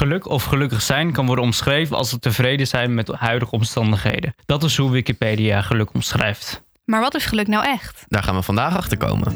Geluk of gelukkig zijn kan worden omschreven als het tevreden zijn met huidige omstandigheden. Dat is hoe Wikipedia geluk omschrijft. Maar wat is geluk nou echt? Daar gaan we vandaag achter komen.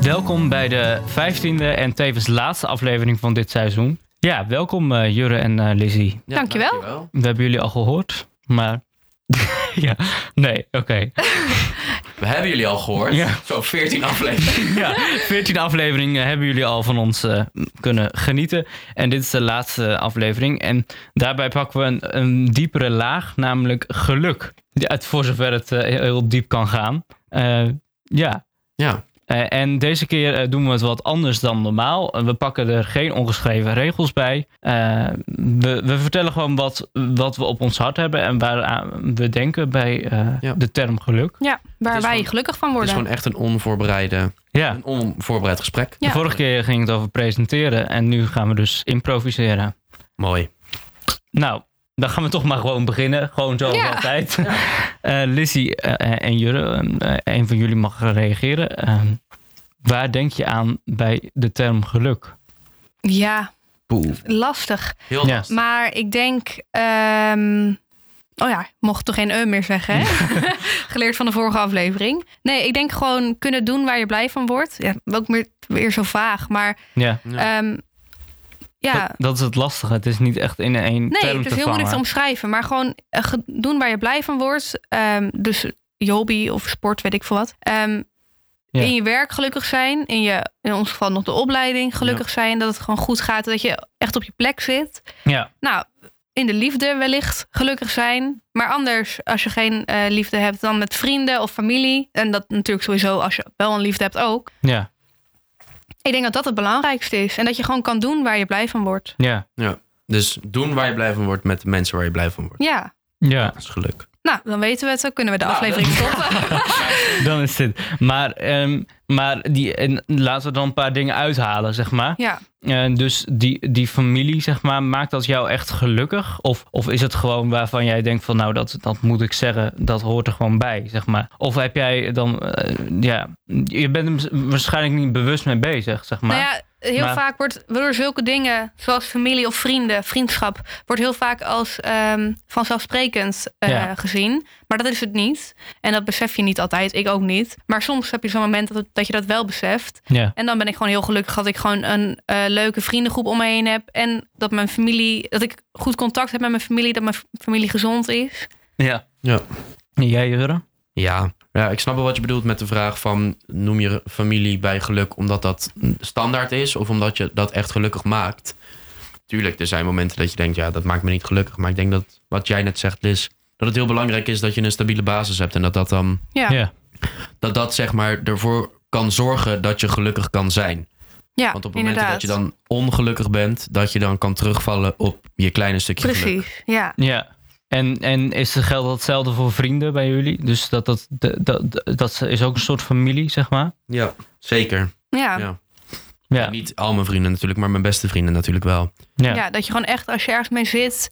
Welkom bij de vijftiende en tevens laatste aflevering van dit seizoen. Ja, welkom uh, Jurre en uh, Lizzie. Ja, Dankjewel. We hebben jullie al gehoord, maar... ja, nee, oké. We hebben jullie al gehoord. Ja. Zo 14 afleveringen. ja, 14 afleveringen hebben jullie al van ons uh, kunnen genieten. En dit is de laatste aflevering. En daarbij pakken we een, een diepere laag, namelijk geluk. Ja, voor zover het uh, heel diep kan gaan. Uh, ja. Ja. En deze keer doen we het wat anders dan normaal. we pakken er geen ongeschreven regels bij. we, we, vertellen gewoon wat, wat we op ons hart hebben en waaraan we denken bij ja. de term geluk. Ja, waar wij gewoon, gelukkig van worden. Het is gewoon echt een onvoorbereide, ja. een onvoorbereid gesprek. De vorige keer ging het over presenteren en nu gaan we dus improviseren. Mooi. Nou, dan gaan we toch maar gewoon beginnen. Gewoon zoals Ja. altijd. Uh, Lizzie uh, en Jurre, uh, een van jullie mag reageren. Ehm, waar denk je aan bij de term geluk? Ja, Poeh. lastig. Heel Ja. lastig. Maar ik denk... ehm, oh ja, mocht toch geen e meer zeggen, hè? Geleerd van de vorige aflevering. Nee, ik denk gewoon kunnen doen waar je blij van wordt. Ja, ook meer, weer zo vaag. Maar Ja, Ja. Dat, dat is het lastige. Het is niet echt in één Nee, term het is heel moeilijk te omschrijven. Maar gewoon eh, doen waar je blij van wordt. Ehm, dus je hobby of sport, weet ik veel wat. Ehm, Ja. In je werk gelukkig zijn. In, je, in ons geval nog de opleiding gelukkig zijn. Dat het gewoon goed gaat. Dat je echt op je plek zit. Ja, Nou, in de liefde wellicht gelukkig zijn. Maar anders, als je geen eh, liefde hebt, dan met vrienden of familie. En dat natuurlijk sowieso als je wel een liefde hebt ook. ja, Ik denk dat dat het belangrijkste is. En dat je gewoon kan doen waar je blij van wordt. ja, Ja. Dus doen waar je blij van wordt met de mensen waar je blij van wordt. Ja. ja. Dat is geluk. Nou, dan weten we het. Dan kunnen we de Nou, aflevering stoppen. Dan is dit. Maar, ehm, maar die, en laten we dan een paar dingen uithalen, zeg maar. Ja. Eh, dus die, die familie, zeg maar, maakt dat jou echt gelukkig? Of, of is het gewoon waarvan jij denkt van, nou, dat, dat moet ik zeggen, dat hoort er gewoon bij, zeg maar? Of heb jij dan, eh, ja, je bent er waarschijnlijk niet bewust mee bezig, zeg maar. Nou ja, heel Maar- vaak wordt door zulke dingen, zoals familie of vrienden, vriendschap, wordt heel vaak als ehm, vanzelfsprekend eh, Ja. gezien. Maar dat is het niet. En dat besef je niet altijd, ik ook niet. Maar soms heb je zo'n moment dat, het- dat je dat wel beseft. Ja, En dan ben ik gewoon heel gelukkig dat ik gewoon een eh, leuke vriendengroep om me heen heb. En dat mijn familie, dat ik goed contact heb met mijn familie, dat mijn familie gezond is. ja. Ja. En jij, Jurre? Ja. ja, ik snap wel wat je bedoelt met de vraag van... noem je familie bij geluk omdat dat standaard is... of omdat je dat echt gelukkig maakt. Tuurlijk, er zijn momenten dat je denkt... ja, dat maakt me niet gelukkig. Maar ik denk dat, wat jij net zegt, Liz... dat het heel belangrijk is dat je een stabiele basis hebt... en dat dat dan, Ja, ja. dat, dat zeg maar ervoor kan zorgen dat je gelukkig kan zijn. Want op het moment dat je dan ongelukkig bent... dat je dan kan terugvallen op je kleine stukje geluk. Precies, ja. Ja. En, en is het geldt hetzelfde voor vrienden bij jullie? Dus dat, dat, dat, dat, dat is ook een soort familie, zeg maar? Ja, zeker. Ja. Ja. Ja, Niet al mijn vrienden natuurlijk, maar mijn beste vrienden natuurlijk wel. ja. Ja, dat je gewoon echt, als je ergens mee zit,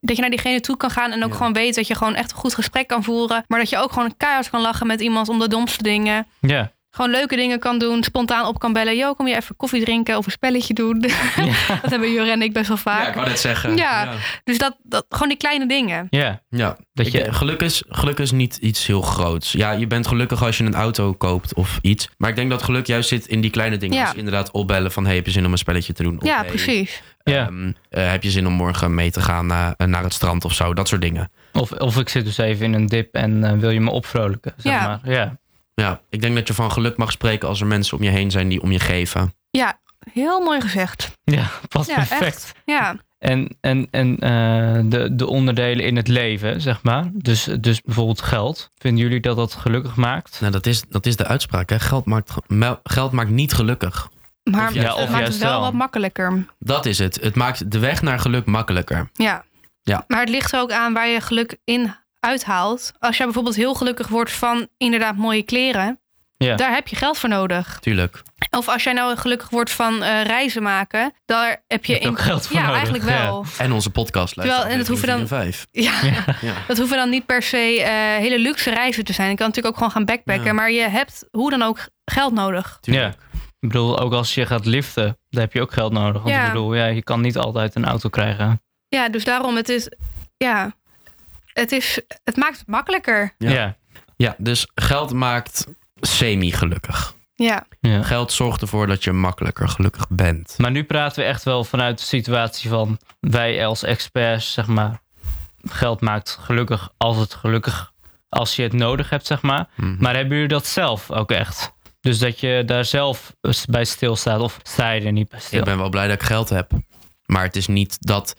dat je naar diegene toe kan gaan en ook Ja. gewoon weet dat je gewoon echt een goed gesprek kan voeren. Maar dat je ook gewoon keihard kan lachen met iemand om de domste dingen. ja. Gewoon leuke dingen kan doen, spontaan op kan bellen. Yo, kom je even koffie drinken of een spelletje doen? dat hebben Jure en ik best wel Ja, ik vaak. wou net zeggen. Ja. ja. Dus dat, dat, gewoon die kleine dingen. ja. Ja, Dat Ik je- denk, geluk, is, geluk is niet iets heel groots. Ja, je bent gelukkig als je een auto koopt of iets. Maar ik denk dat geluk juist zit in die kleine dingen. Ja. Als inderdaad opbellen van... hey, heb je zin om een spelletje te doen? Of, Ja, hey, precies. Ja. ehm, eh, heb je zin om morgen mee te gaan naar, naar het strand of zo? Dat soort dingen. Of, of ik zit dus even in een dip en eh, wil je me opvrolijken, zeg Ja. maar. Ja. Ja, ik denk dat je van geluk mag spreken als er mensen om je heen zijn die om je geven. Ja, heel mooi gezegd. Ja, past Ja, perfect. echt. Ja, En, en, en eh, de, de onderdelen in het leven, zeg maar. Dus, dus bijvoorbeeld geld. Vinden jullie dat dat gelukkig maakt? Nou, dat is, dat is de uitspraak. Hè? Geld, maakt, geld maakt niet gelukkig. maar Of juist- het Ja, of maakt het wel wel. wat makkelijker. Dat is het. Het maakt de weg naar geluk makkelijker. Ja. Ja. Maar het ligt er ook aan waar je geluk in uithaalt. Als jij bijvoorbeeld heel gelukkig wordt van inderdaad mooie kleren. Ja. Daar heb je geld voor nodig. Tuurlijk. Of als jij nou gelukkig wordt van eh, reizen maken, daar heb je, Heb je ook geld voor ja, nodig, eigenlijk wel. En onze podcast Terwijl- en dat hoeven dan- Vijf. Ja. Ja. Dat hoeven dan niet per se eh, hele luxe reizen te zijn. Je kan natuurlijk ook gewoon gaan backpacken. Ja. Maar je hebt hoe dan ook geld nodig. Tuurlijk. Ik bedoel, ook als je gaat liften, daar heb je ook geld nodig. Want Ja. ik bedoel, ja, je kan niet altijd een auto krijgen. Ja, dus daarom, het is, ja, het is, het maakt het makkelijker. Ja. Ja. Ja, dus geld maakt semi-gelukkig. Ja, ja. Geld zorgt ervoor dat je makkelijker gelukkig bent. Maar nu praten we echt wel vanuit de situatie van wij als experts, zeg maar, geld maakt gelukkig als het gelukkig, als je het nodig hebt, zeg maar. Mhm. Maar hebben jullie dat zelf ook echt? Dus dat je daar zelf bij stilstaat of sta je er niet bij stil? Ik ben wel blij dat ik geld heb. Maar het is niet dat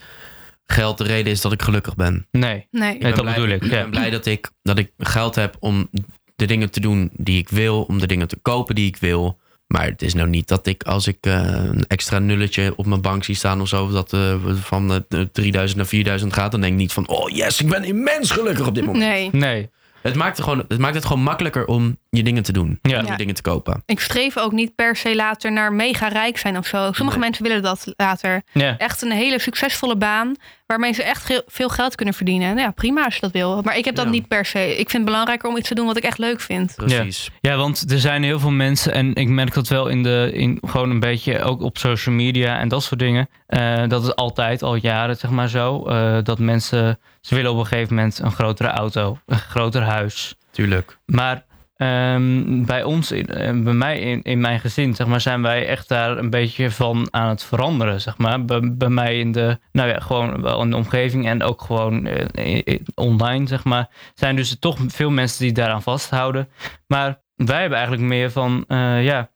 geld de reden is dat ik gelukkig ben. Nee. nee. Nee, ben dat blij, bedoel ik, Ik ja. ben blij dat ik, dat ik geld heb om de dingen te doen die ik wil. Om de dingen te kopen die ik wil. Maar het is nou niet dat ik als ik eh, een extra nulletje op mijn bank zie staan of zo. Dat eh, van eh, 3000 naar 4000 gaat. Dan denk ik niet van oh yes, ik ben immens gelukkig op dit moment. Nee. Nee. Het, maakt het, gewoon, het maakt het gewoon makkelijker om je dingen te doen. Ja. Om je Ja. dingen te kopen. Ik streef ook niet per se later naar mega rijk zijn of zo. Sommige Nee. mensen willen dat later. Ja. Echt een hele succesvolle baan waarmee ze echt veel geld kunnen verdienen. Nou ja, prima als je dat wil. Maar ik heb dat Ja. niet per se. Ik vind het belangrijker om iets te doen wat ik echt leuk vind. Precies. Ja, want er zijn heel veel mensen, en ik merk dat wel in de, in, gewoon een beetje ook op social media en dat soort dingen. eh, dat is altijd al jaren, zeg maar zo. eh, dat mensen, ze willen op een gegeven moment een grotere auto, een groter huis. Tuurlijk. Maar ehm, bij ons, in, eh, bij mij in, in mijn gezin, zeg maar, zijn wij echt daar een beetje van aan het veranderen, zeg maar. Bij, bij mij in de, nou ja, gewoon in de omgeving en ook gewoon eh, online, zeg maar, zijn dus toch veel mensen die daaraan vasthouden. Maar wij hebben eigenlijk meer van, eh, ja,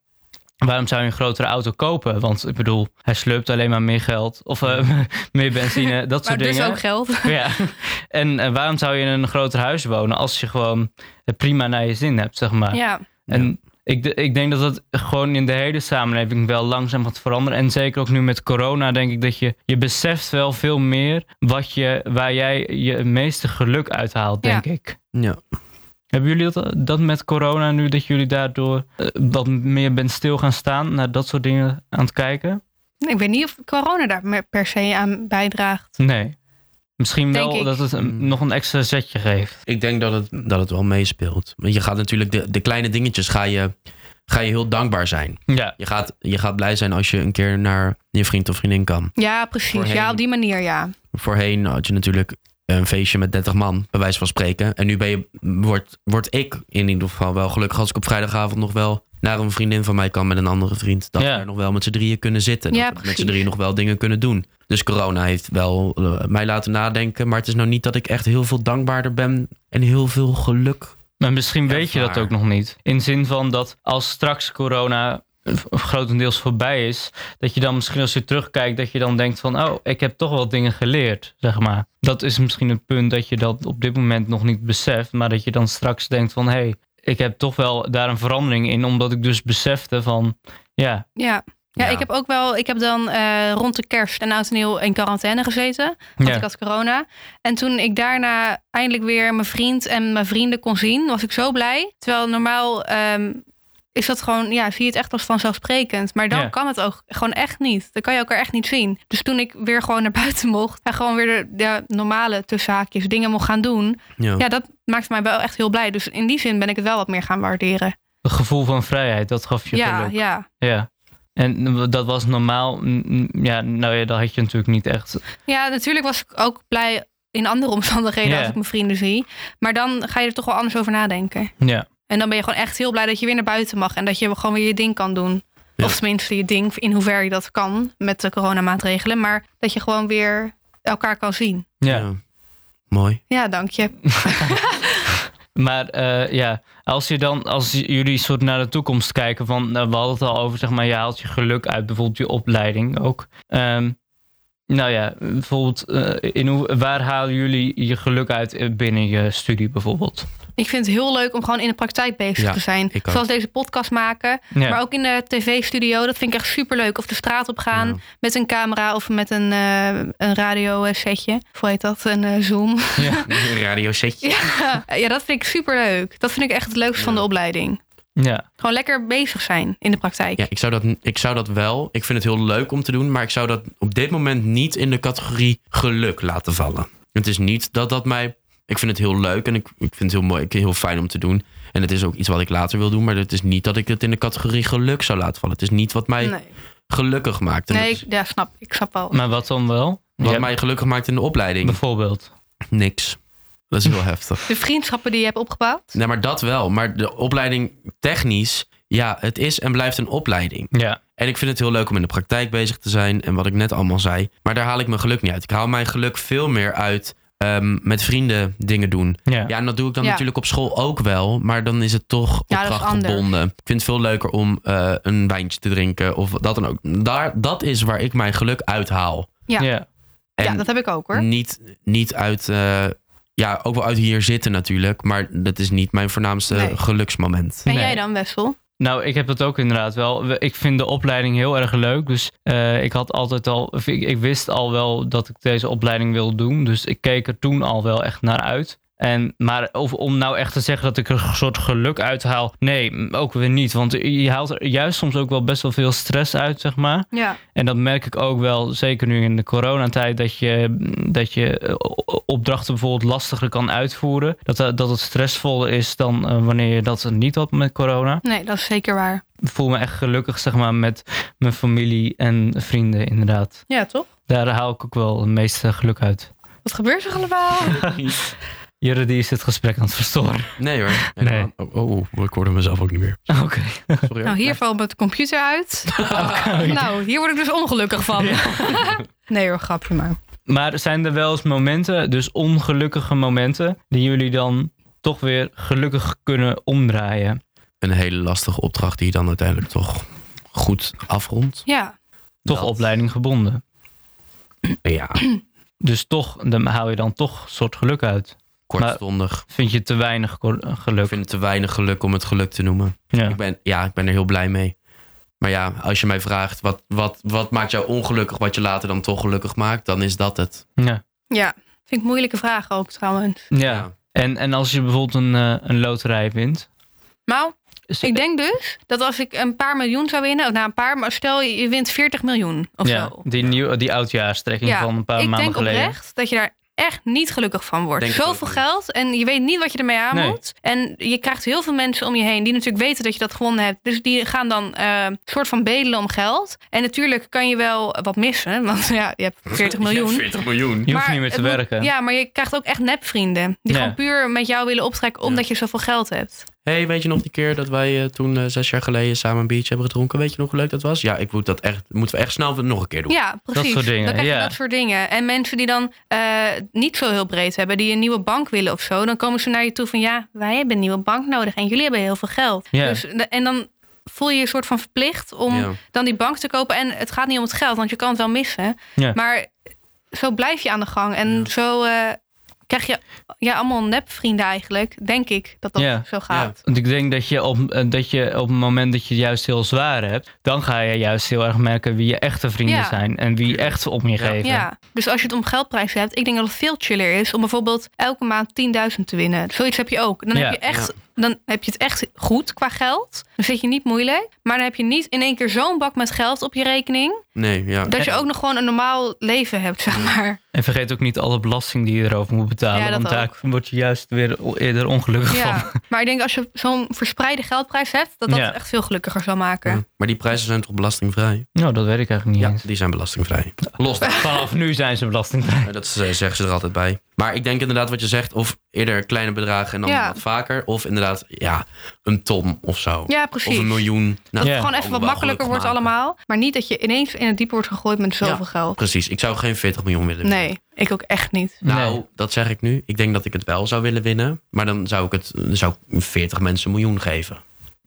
waarom zou je een grotere auto kopen? Want ik bedoel, hij slurpt alleen maar meer geld of eh, meer benzine, dat Maar soort dus dingen. ook geld. Ja, en eh, waarom zou je in een groter huis wonen als je gewoon het prima naar je zin hebt, zeg maar. Ja, En ik, ik denk dat dat gewoon in de hele samenleving wel langzaam gaat veranderen. En zeker ook nu met corona denk ik dat je, je beseft wel veel meer wat je, waar jij je meeste geluk uithaalt, denk ik. Ja. Hebben jullie dat, dat met corona nu, dat jullie daardoor eh, wat meer bent stil gaan staan, naar dat soort dingen aan het kijken? ik weet niet of corona daar per se aan bijdraagt. Nee. Misschien Denk wel ik. dat het een- nog een extra zetje geeft. Ik denk dat het, dat het wel meespeelt. Want je gaat natuurlijk de, de kleine dingetjes ga je, ga je heel dankbaar zijn. Ja, Je gaat, je gaat blij zijn als je een keer naar je vriend of vriendin kan. Ja, precies. Voorheen- Ja, op die manier, ja. Voorheen had je natuurlijk een feestje met 30 man, bij wijze van spreken. En nu ben je, word, word ik in ieder geval wel gelukkig als ik op vrijdagavond nog wel naar een vriendin van mij kan met een andere vriend. Dat Ja. we nog wel met z'n drieën kunnen zitten. Ja, dat we met z'n drieën nog wel dingen kunnen doen. Dus corona heeft wel eh, mij laten nadenken. Maar het is nou niet dat ik echt heel veel dankbaarder ben en heel veel geluk. Maar misschien weet je dat ook nog niet. In zin van dat als straks corona grotendeels voorbij is, dat je dan misschien als je terugkijkt, dat je dan denkt van, oh, ik heb toch wel dingen geleerd, zeg maar. Dat is misschien het punt dat je dat op dit moment nog niet beseft, maar dat je dan straks denkt van, hé, hey, ik heb toch wel daar een verandering in, omdat ik dus besefte van, ja, Ja. Ja, Ja. ik heb ook wel, ik heb dan eh, rond de kerst en oud en nieuw in quarantaine gezeten. Want Ja. ik had corona. En toen ik daarna eindelijk weer mijn vriend en mijn vrienden kon zien, was ik zo blij. Terwijl normaal ehm, is dat gewoon, ja, zie je het echt als vanzelfsprekend. Maar dan Ja. kan het ook gewoon echt niet. Dan kan je elkaar echt niet zien. Dus toen ik weer gewoon naar buiten mocht en gewoon weer de, de normale tussenhaakjes dingen mocht gaan doen. Ja. Ja, dat maakte mij wel echt heel blij. Dus in die zin ben ik het wel wat meer gaan waarderen. het gevoel van vrijheid, dat gaf je Ja, geluk. ja. Ja. En dat was normaal, ja, nou ja, dat had je natuurlijk niet echt. Ja, natuurlijk was ik ook blij in andere omstandigheden als ik mijn vrienden zie. Maar dan ga je er toch wel anders over nadenken. Ja. En dan ben je gewoon echt heel blij dat je weer naar buiten mag. En dat je gewoon weer je ding kan doen. Ja. Of tenminste je ding, in hoever je dat kan met de coronamaatregelen. Maar dat je gewoon weer elkaar kan zien. Ja. Ja. Mooi. Ja, dank je. Maar eh, ja, als je dan, als jullie soort naar de toekomst kijken, van nou, we hadden het al over, zeg maar, je haalt je geluk uit bijvoorbeeld je opleiding ook. Ehm, nou ja, bijvoorbeeld, eh, in hoe, waar halen jullie je geluk uit eh, binnen je studie bijvoorbeeld? Ik vind het heel leuk om gewoon in de praktijk bezig Ja, te zijn. Zoals deze podcast maken. Ja. Maar ook in de tv-studio. Dat vind ik echt super leuk. Of de straat op gaan Ja. met een camera of met een, eh een radiosetje. Hoe heet dat? Een Zoom. ja. Een radiosetje. Ja, ja, dat vind ik super leuk. Dat vind ik echt het leukste van de opleiding. Ja, Gewoon lekker bezig zijn in de praktijk. Ja, ik zou, dat, ik zou dat wel. Ik vind het heel leuk om te doen, maar ik zou dat op dit moment niet in de categorie geluk laten vallen. Het is niet dat dat mij. Ik vind het heel leuk en ik, ik vind het heel mooi, ik heel fijn om te doen. En het is ook iets wat ik later wil doen, maar het is niet dat ik het in de categorie geluk zou laten vallen. Het is niet wat mij Nee, gelukkig maakt. En nee is ja, snap. Ik snap wel. maar wat dan wel? wat Ja, mij gelukkig maakt in de opleiding. Bijvoorbeeld. Niks. Dat is heel heftig. De vriendschappen die je hebt opgebouwd. Nee, maar dat wel. Maar de opleiding technisch, ja, het is en blijft een opleiding. Ja, En ik vind het heel leuk om in de praktijk bezig te zijn. En wat ik net allemaal zei. Maar daar haal ik mijn geluk niet uit. Ik haal mijn geluk veel meer uit ehm, met vrienden dingen doen. ja. Ja, en dat doe ik dan Ja. natuurlijk op school ook wel. Maar dan is het toch Ja, opdrachtgebonden. Ik vind het veel leuker om eh, een wijntje te drinken. Of dat dan ook. Daar, dat is waar ik mijn geluk uithaal. Ja. ja. Ja, dat heb ik ook hoor. niet, niet uit... eh, ja, ook wel uit hier zitten natuurlijk. Maar dat is niet mijn voornaamste Nee. geluksmoment. En Nee. jij dan, Wessel? Nou, ik heb dat ook inderdaad wel. We- Ik vind de opleiding heel erg leuk. Dus eh, ik had altijd al. Ik, ik wist al wel dat ik deze opleiding wil doen. Dus ik keek er toen al wel echt naar uit. En, maar of, om nou echt te zeggen dat ik er een soort geluk uithaal. Nee, ook weer niet. Want je haalt er juist soms ook wel best wel veel stress uit, zeg maar. Ja. En dat merk ik ook wel, zeker nu in de coronatijd, dat je, dat je eh, opdrachten bijvoorbeeld lastiger kan uitvoeren. Dat, eh, dat het stressvoller is dan eh, wanneer je dat niet had met corona. Nee, dat is zeker waar. Ik voel me echt gelukkig, zeg maar, met mijn familie en vrienden, inderdaad. Ja, toch? Daar haal ik ook wel het meeste geluk uit. Wat gebeurt er allemaal? Jere, die is het gesprek aan het verstoren. Nee hoor. Nee. Oh, oh, ik hoorde mezelf ook niet meer. Oké. Sorry. Nou, hier valt mijn computer uit. nou, hier word ik dus ongelukkig van. nee hoor, grapje maar. Maar zijn er wel eens momenten, dus ongelukkige momenten, die jullie dan toch weer gelukkig kunnen omdraaien? Een hele lastige opdracht die je dan uiteindelijk toch goed afrondt. Ja, Toch Dat- opleiding gebonden. Ja, Dus toch, dan haal je dan toch een soort geluk uit. Kortstondig. Vind je te weinig geluk? Ik vind het te weinig geluk om het geluk te noemen. ja. Ik ben, ja, ik ben er heel blij mee. Maar ja, als je mij vraagt, wat, wat, wat maakt jou ongelukkig wat je later dan toch gelukkig maakt, dan is dat het. Ja. ja. Vind ik een moeilijke vraag ook trouwens. ja. En, en als je bijvoorbeeld een, eh, een loterij wint. Nou, ik denk dus dat als ik een paar miljoen zou winnen, of nou een paar, maar stel je, wint 40 miljoen of ja, zo. die, nieuw, die oudjaarstrekking Ja, van een paar ik maanden denk geleden. oprecht dat je daar echt niet gelukkig van wordt. Denk Zoveel geld en je weet niet wat je ermee aan Nee. moet. En je krijgt heel veel mensen om je heen die natuurlijk weten dat je dat gewonnen hebt. Dus die gaan dan eh soort van bedelen om geld. En natuurlijk kan je wel wat missen, want ja, je hebt 40 miljoen. 40 miljoen. Je hoeft Maar niet meer te moet- werken. Ja, maar je krijgt ook echt nepvrienden. Die Ja. gewoon puur met jou willen optrekken omdat je zoveel geld hebt. Hey, weet je nog die keer dat wij eh, toen eh, zes jaar geleden samen een biertje hebben gedronken? Weet je nog hoe leuk dat was? Ja, ik moet dat echt, moeten we echt snel nog een keer doen. Ja, precies. soort dingen, Dan krijg je ja. dat soort dingen. En mensen die dan eh, niet zo heel breed hebben, die een nieuwe bank willen of zo, dan komen ze naar je toe van ja, wij hebben een nieuwe bank nodig en jullie hebben heel veel geld. Ja. Dus, en dan voel je je een soort van verplicht om Ja. dan die bank te kopen. En het gaat niet om het geld, want je kan het wel missen. Ja. Maar zo blijf je aan de gang. En zo eh, krijg je ja, allemaal nepvrienden eigenlijk, denk ik, dat dat Ja. zo gaat. Want ik denk dat je, op, eh, dat je op het moment dat je het juist heel zwaar hebt, dan ga je juist heel erg merken wie je echte vrienden Ja. zijn en wie echt om je Ja. geven. Ja, dus als je het om geldprijzen hebt, ik denk dat het veel chiller is om bijvoorbeeld elke maand 10.000 te winnen. Zoiets heb je ook. Dan, Ja. heb je echt, dan heb je het echt goed qua geld. Dan zit je niet moeilijk. Maar dan heb je niet in één keer zo'n bak met geld op je rekening. Nee, ja. Dat je ook nog gewoon een normaal leven hebt, zeg maar. En vergeet ook niet alle belasting die je erover moet betalen. Ja, dat want daar word je juist weer eerder ongelukkig van. Maar ik denk als je zo'n verspreide geldprijs hebt, dat dat Ja. het echt veel gelukkiger zal maken. Ja. Maar die prijzen zijn toch belastingvrij? Nou, dat weet ik eigenlijk niet Ja, eens. die zijn belastingvrij. Los daarvan. Vanaf nu zijn ze belastingvrij. Ja, Dat eh, zeggen ze er altijd bij. Maar ik denk inderdaad wat je zegt, of eerder kleine bedragen en dan Ja. wat vaker. Of inderdaad, ja, een ton of zo. Ja, of precies. een miljoen. Nou, Dat Ja. het gewoon even wat makkelijker wordt maken. allemaal. Maar niet dat je ineens in het diepe wordt gegooid met zoveel Ja. geld. Precies, ik zou geen 40 miljoen willen winnen. Nee, ik ook echt niet. Nou, Nee. dat zeg ik nu. Ik denk dat ik het wel zou willen winnen. Maar dan zou ik het dan zou ik 40 mensen een miljoen geven.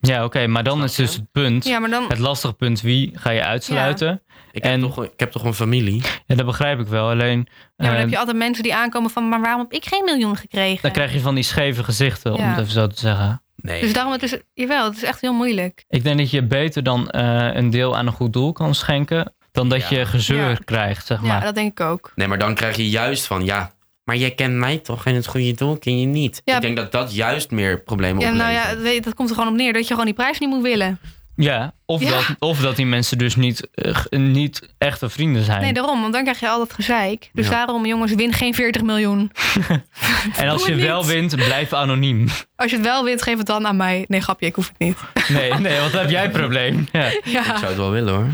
Ja, oké, maar dan is dus het punt, Ja, maar dan... het lastige punt, wie ga je uitsluiten? Ik, En- heb, toch, ik heb toch een familie. Ja, dat begrijp ik wel. Alleen, Ja, maar dan heb je altijd mensen die aankomen van... maar waarom heb ik geen miljoen gekregen? dan krijg je van die scheve gezichten, om Ja. het even zo te zeggen. Nee. Dus daarom, het is, jawel, het is echt heel moeilijk. Ik denk dat je beter dan eh, een deel aan een goed doel kan schenken, dan dat Ja. je gezeur Ja. krijgt, zeg Ja, maar. dat denk ik ook. nee, maar dan krijg je juist van ja. Maar jij kent mij toch en het goede doel ken je niet. Ja, ik denk dat dat juist meer problemen Ja, nou oplevert. ja, weet- dat komt er gewoon op neer dat je gewoon die prijs niet moet willen. Ja, of, Ja. Dat, of dat die mensen dus niet, eh, niet echte vrienden zijn. Nee, daarom, want dan krijg je altijd gezeik. Dus Ja. daarom, jongens, win geen 40 miljoen. en als je het wel niet. wint, blijf anoniem. Als je het wel wint, geef het dan aan mij. Nee, grapje, ik hoef het niet. Nee, nee, want dan heb jij een probleem. Ja. Ik Ja, zou het wel willen hoor.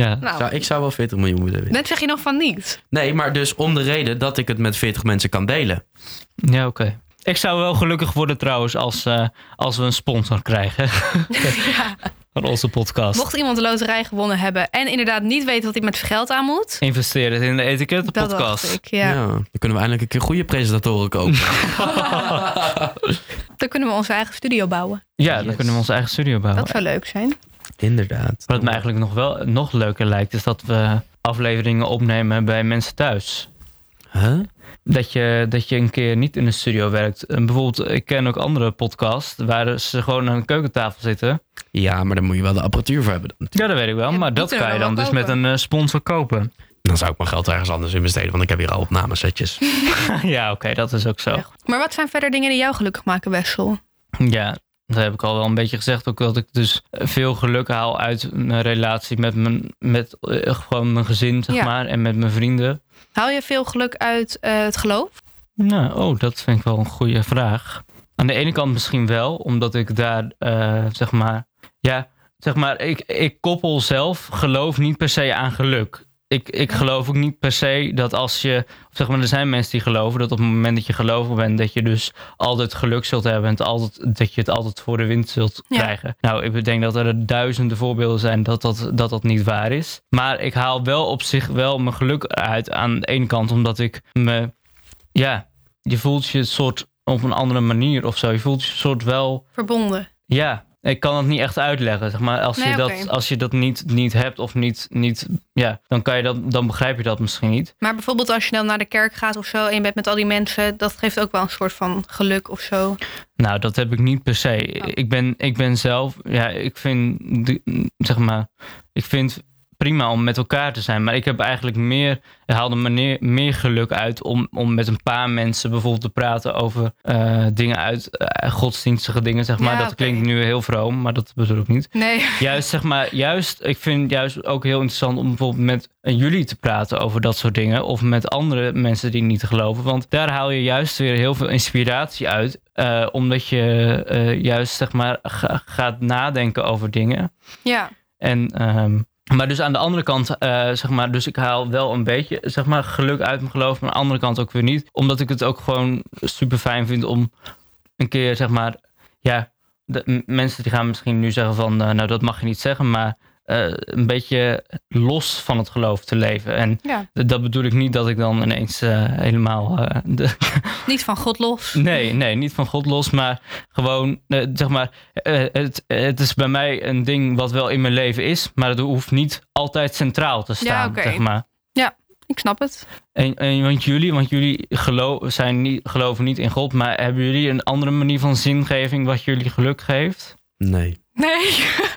Ja. nou, Zou, ik zou wel 40 miljoen willen winnen. net zeg je nog van niet. Nee, maar dus om de reden dat ik het met 40 mensen kan delen. Ja, oké. Ik zou wel gelukkig worden trouwens als, eh, als we een sponsor krijgen ja. van onze podcast. Mocht iemand de loterij gewonnen hebben en inderdaad niet weten wat hij met geld aan moet, Investeer het in de etiket dat ik. Ja. Ja. dan kunnen we eindelijk een keer goede presentatoren kopen. Dan kunnen we onze eigen studio bouwen. Ja, dan kunnen we onze eigen studio bouwen. Dat zou leuk zijn. Inderdaad. Wat me eigenlijk nog wel nog leuker lijkt, is dat we afleveringen opnemen bij mensen thuis. Huh? Dat je, dat je een keer niet in de studio werkt. En bijvoorbeeld, ik ken ook andere podcasts waar ze gewoon aan een keukentafel zitten. Ja, maar daar moet je wel de apparatuur voor hebben. dan. Ja, dat weet ik wel. Maar dat kan je dan dus met een eh, sponsor kopen. Dan zou ik mijn geld ergens anders in besteden, want ik heb hier al opnamesetjes. ja, oké, dat is ook zo. Ja. Maar wat zijn verder dingen die jou gelukkig maken, Wessel? Ja, dat heb ik al wel een beetje gezegd. Ook dat ik dus veel geluk haal uit mijn relatie met mijn, met, eh, gewoon mijn gezin, zeg Ja. maar. En met mijn vrienden. Haal je veel geluk uit eh, het geloof? Nou, oh, dat vind ik wel een goede vraag. Aan de ene kant misschien wel, omdat ik daar, eh, zeg maar, ja, zeg maar, ik, ik koppel zelf geloof niet per se aan geluk. Ik, ik geloof ook niet per se dat als je, of zeg maar, er zijn mensen die geloven dat op het moment dat je gelovig bent, dat je dus altijd geluk zult hebben en het altijd, dat je het altijd voor de wind zult Ja. krijgen. Nou, ik denk dat er duizenden voorbeelden zijn dat dat, dat dat niet waar is. Maar ik haal wel op zich wel mijn geluk uit aan de ene kant, omdat ik me ja, je voelt je een soort op een andere manier of zo. Je voelt je een soort wel, Verbonden. ja, ik kan het niet echt uitleggen. Zeg maar, als, Nee, je, dat, als je dat niet, niet hebt of niet, niet ja, dan, kan je dat, dan begrijp je dat misschien niet. Maar bijvoorbeeld als je dan naar de kerk gaat of zo en je bent met al die mensen, dat geeft ook wel een soort van geluk of zo. Nou, dat heb ik niet per se. Oh. Ik, ben, ik ben zelf, ja, ik vind, zeg maar, ik vind prima om met elkaar te zijn. Maar ik heb eigenlijk meer, haalde me meer geluk uit om, om met een paar mensen bijvoorbeeld te praten over eh, dingen uit eh, godsdienstige dingen, zeg maar. Ja, dat klinkt nu heel vroom, maar dat bedoel ik niet. Nee. Juist, zeg maar, juist, ik vind juist ook heel interessant om bijvoorbeeld met jullie te praten over dat soort dingen. Of met andere mensen die niet geloven. Want daar haal je juist weer heel veel inspiratie uit. eh, omdat je eh, juist, zeg maar, ga- gaat nadenken over dingen. Ja. En, ehm, maar dus aan de andere kant, eh, zeg maar, dus ik haal wel een beetje, zeg maar, geluk uit mijn geloof. Maar aan de andere kant ook weer niet. Omdat ik het ook gewoon super fijn vind om een keer, zeg maar, ja, de, mensen die gaan misschien nu zeggen van, eh, nou dat mag je niet zeggen, maar eh, een beetje los van het geloof te leven. En ja. dat bedoel ik niet dat ik dan ineens eh, helemaal, eh, de, Niet van God los. nee, nee, niet van God los, maar gewoon, zeg maar, eh, het, het is bij mij een ding wat wel in mijn leven is, maar het hoeft niet altijd centraal te staan, oké. zeg maar. Ik snap het. En, en want jullie, want jullie geloof, zijn niet, geloven niet in God, maar hebben jullie een andere manier van zingeving wat jullie geluk geeft? Nee. Nee.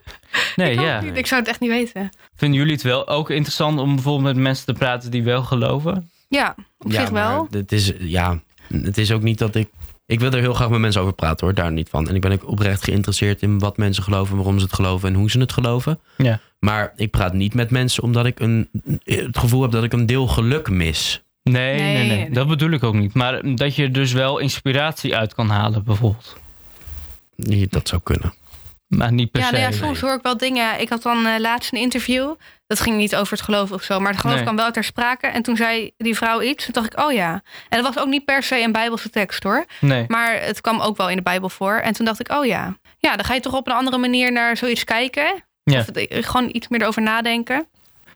Nee, ik, ja. niet. ik zou het echt niet weten. Vinden jullie het wel ook interessant om bijvoorbeeld met mensen te praten die wel geloven? Ja, op ja, zich wel. Het is, ja, het is ook niet dat ik... Ik wil er heel graag met mensen over praten hoor, daar niet van. En ik ben ook oprecht geïnteresseerd in wat mensen geloven, waarom ze het geloven en hoe ze het geloven. Ja. Maar ik praat niet met mensen omdat ik een, het gevoel heb dat ik een deel geluk mis. Nee, nee, Nee, nee. Dat bedoel ik ook niet. Maar dat je dus wel inspiratie uit kan halen, bijvoorbeeld. Dat zou kunnen. Maar niet per Ja, se. nou ja, soms hoor ik wel dingen. Ik had dan eh, laatst een interview. Dat ging niet over het geloof of zo. Maar het geloof Nee. kwam wel ter sprake. En toen zei die vrouw iets. Toen dacht ik, oh ja. En dat was ook niet per se een Bijbelse tekst hoor. Nee. Maar het kwam ook wel in de Bijbel voor. En toen dacht ik, oh ja. Ja, dan ga je toch op een andere manier naar zoiets kijken. Ja. Of het- gewoon iets meer erover nadenken.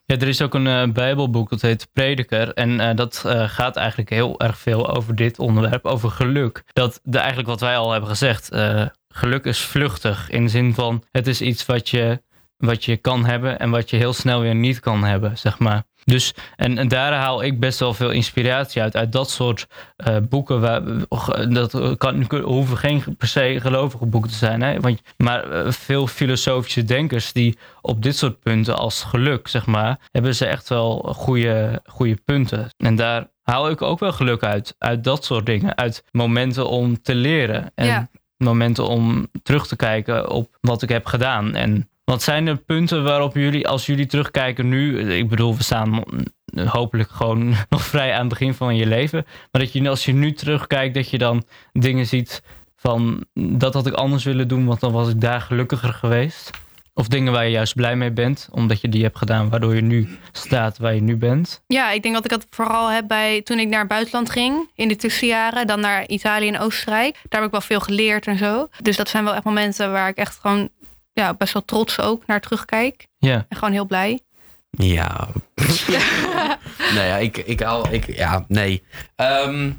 Ja, er is ook een eh, Bijbelboek dat heet Prediker. En eh, dat eh, gaat eigenlijk heel erg veel over dit onderwerp, over geluk. Dat de, eigenlijk wat wij al hebben gezegd, eh, geluk is vluchtig. In de zin van, het is iets wat je, wat je kan hebben en wat je heel snel weer niet kan hebben, zeg maar. Dus, en, daar haal ik best wel veel inspiratie uit. Uit dat soort eh, boeken. Waar, dat kan, hoeven geen per se gelovige boeken te zijn. Hè? Want, maar eh, veel filosofische denkers die op dit soort punten als geluk, zeg maar, hebben ze echt wel goede, goede punten. En daar haal ik ook wel geluk uit. Uit dat soort dingen. Uit momenten om te leren. En Ja. Momenten om terug te kijken op wat ik heb gedaan. En wat zijn de punten waarop jullie, als jullie terugkijken nu... Ik bedoel, we staan hopelijk gewoon nog vrij aan het begin van je leven. Maar dat je als je nu terugkijkt, dat je dan dingen ziet van... Dat had ik anders willen doen, want dan was ik daar gelukkiger geweest. Of dingen waar je juist blij mee bent, omdat je die hebt gedaan... waardoor je nu staat waar je nu bent. Ja, ik denk dat ik dat vooral heb bij toen ik naar het buitenland ging in de tussenjaren, dan naar Italië en Oostenrijk. Daar heb ik wel veel geleerd en zo. Dus dat zijn wel echt momenten waar ik echt gewoon ja, best wel trots ook naar terugkijk. Ja, En gewoon heel blij. Ja. nee, ja, ik, ik haal. Ik, ja, nee. Ehm,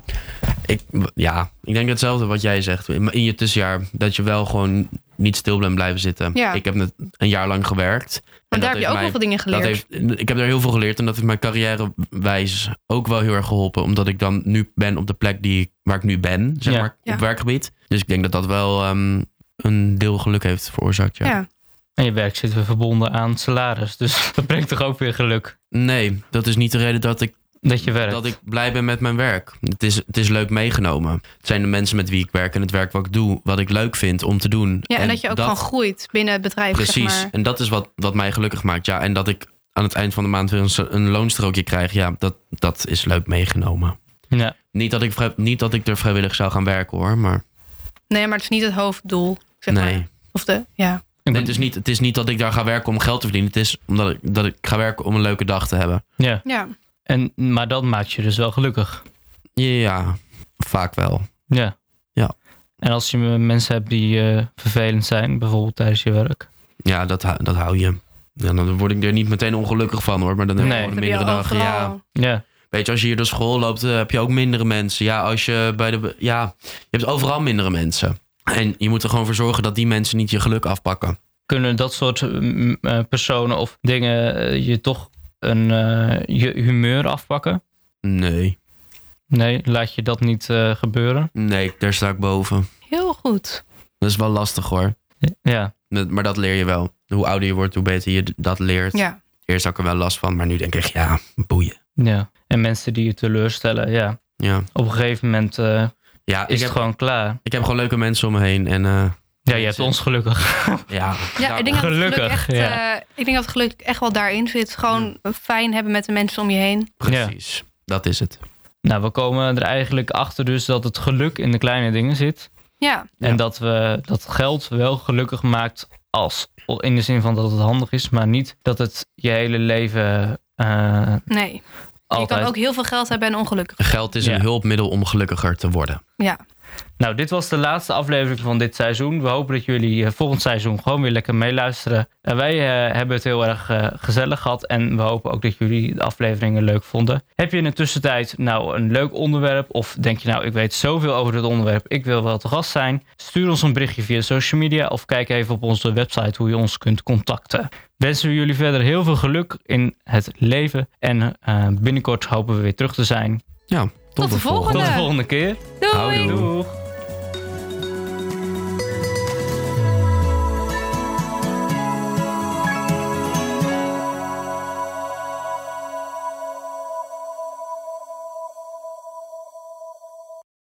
ik, ja, ik denk hetzelfde wat jij zegt. In in je tussenjaar dat je wel gewoon niet stil bent blijven zitten. Ja. Ik heb net een jaar lang gewerkt. Maar En daar heb je ook heeft wel veel dingen dat geleerd. heeft, ik heb daar heel veel geleerd en dat heeft mijn carrièrewijs ook wel heel erg geholpen. Omdat ik dan nu ben op de plek die, waar ik nu ben, zeg Ja. maar, Ja. op werkgebied. Dus ik denk dat dat wel ehm, een deel geluk heeft veroorzaakt. Ja. ja. en je werk zit weer verbonden aan salaris. Dus dat brengt toch ook weer geluk Nee, dat is niet de reden dat ik dat je werkt. Dat ik blij ben met mijn werk. Het is, het is leuk meegenomen. Het zijn de mensen met wie ik werk en het werk wat ik doe, wat ik leuk vind om te doen. ja, en, dat je ook gewoon groeit binnen het bedrijf. Precies. Zeg maar. En dat is wat, wat mij gelukkig maakt. Ja, en dat ik aan het eind van de maand weer een, een loonstrookje krijg, ja, dat, dat is leuk meegenomen. Ja. Niet dat, ik niet dat ik er vrijwillig zou gaan werken hoor, maar Nee, maar het is niet het hoofddoel. Zeg nee. maar. Of de, ja. Nee, het, is niet, het is niet dat ik daar ga werken om geld te verdienen. Het is omdat ik, dat ik ga werken om een leuke dag te hebben. ja. ja. En, maar dat maakt je dus wel gelukkig. Ja, vaak wel. Ja. Ja. En als je mensen hebt die eh, vervelend zijn, bijvoorbeeld tijdens je werk. Ja, dat, hou- dat hou je. Ja, dan word ik er niet meteen ongelukkig van hoor. Maar dan heb ik Nee. gewoon een je mindere dag. Ja. Ja. Weet je, als je hier door school loopt, eh, heb je ook mindere mensen. Ja, als je bij de. Ja, je hebt overal mindere mensen. En je moet er gewoon voor zorgen dat die mensen niet je geluk afpakken. Kunnen dat soort mm, eh, personen of dingen je toch een, eh, je humeur afpakken? Nee. Nee, laat je dat niet eh, gebeuren. Nee, daar sta ik boven. Heel goed. Dat is wel lastig hoor. Ja. Maar dat leer je wel. Hoe ouder je wordt, hoe beter je dat leert. Ja. Eerst had ik er wel last van, maar nu denk ik, ja, boeien. ja. En mensen die je teleurstellen, ja. Ja, Op een gegeven moment eh, ja is ik, het heb, gewoon klaar. ik heb gewoon leuke mensen om me heen. En eh, Ja, je hebt ons gelukkig. ja, Ja, ik denk dat geluk Gelukkig, echt, ja. eh, ik denk dat het geluk echt wel daarin zit. Gewoon fijn hebben met de mensen om je heen. precies. Dat is het. Nou, we komen er eigenlijk achter dus dat het geluk in de kleine dingen zit. Ja, En Ja. dat we dat geld wel gelukkig maakt als in de zin van dat het handig is, maar niet dat het je hele leven eh, nee. Je kan ook heel veel geld hebben en ongelukkig. Geld is Ja. een hulpmiddel om gelukkiger te worden. Ja. Nou, dit was de laatste aflevering van dit seizoen. We hopen dat jullie eh, volgend seizoen gewoon weer lekker meeluisteren. En wij eh, hebben het heel erg eh, gezellig gehad. En we hopen ook dat jullie de afleveringen leuk vonden. Heb je in de tussentijd nou een leuk onderwerp? Of denk je nou, ik weet zoveel over dit onderwerp. Ik wil wel te gast zijn. Stuur ons een berichtje via social media. Of kijk even op onze website hoe je ons kunt contacten. Wensen we jullie verder heel veel geluk in het leven. En binnenkort hopen we weer terug te zijn. Ja, tot, de volgende. Tot de volgende keer. Doei! Houdoe. Doeg!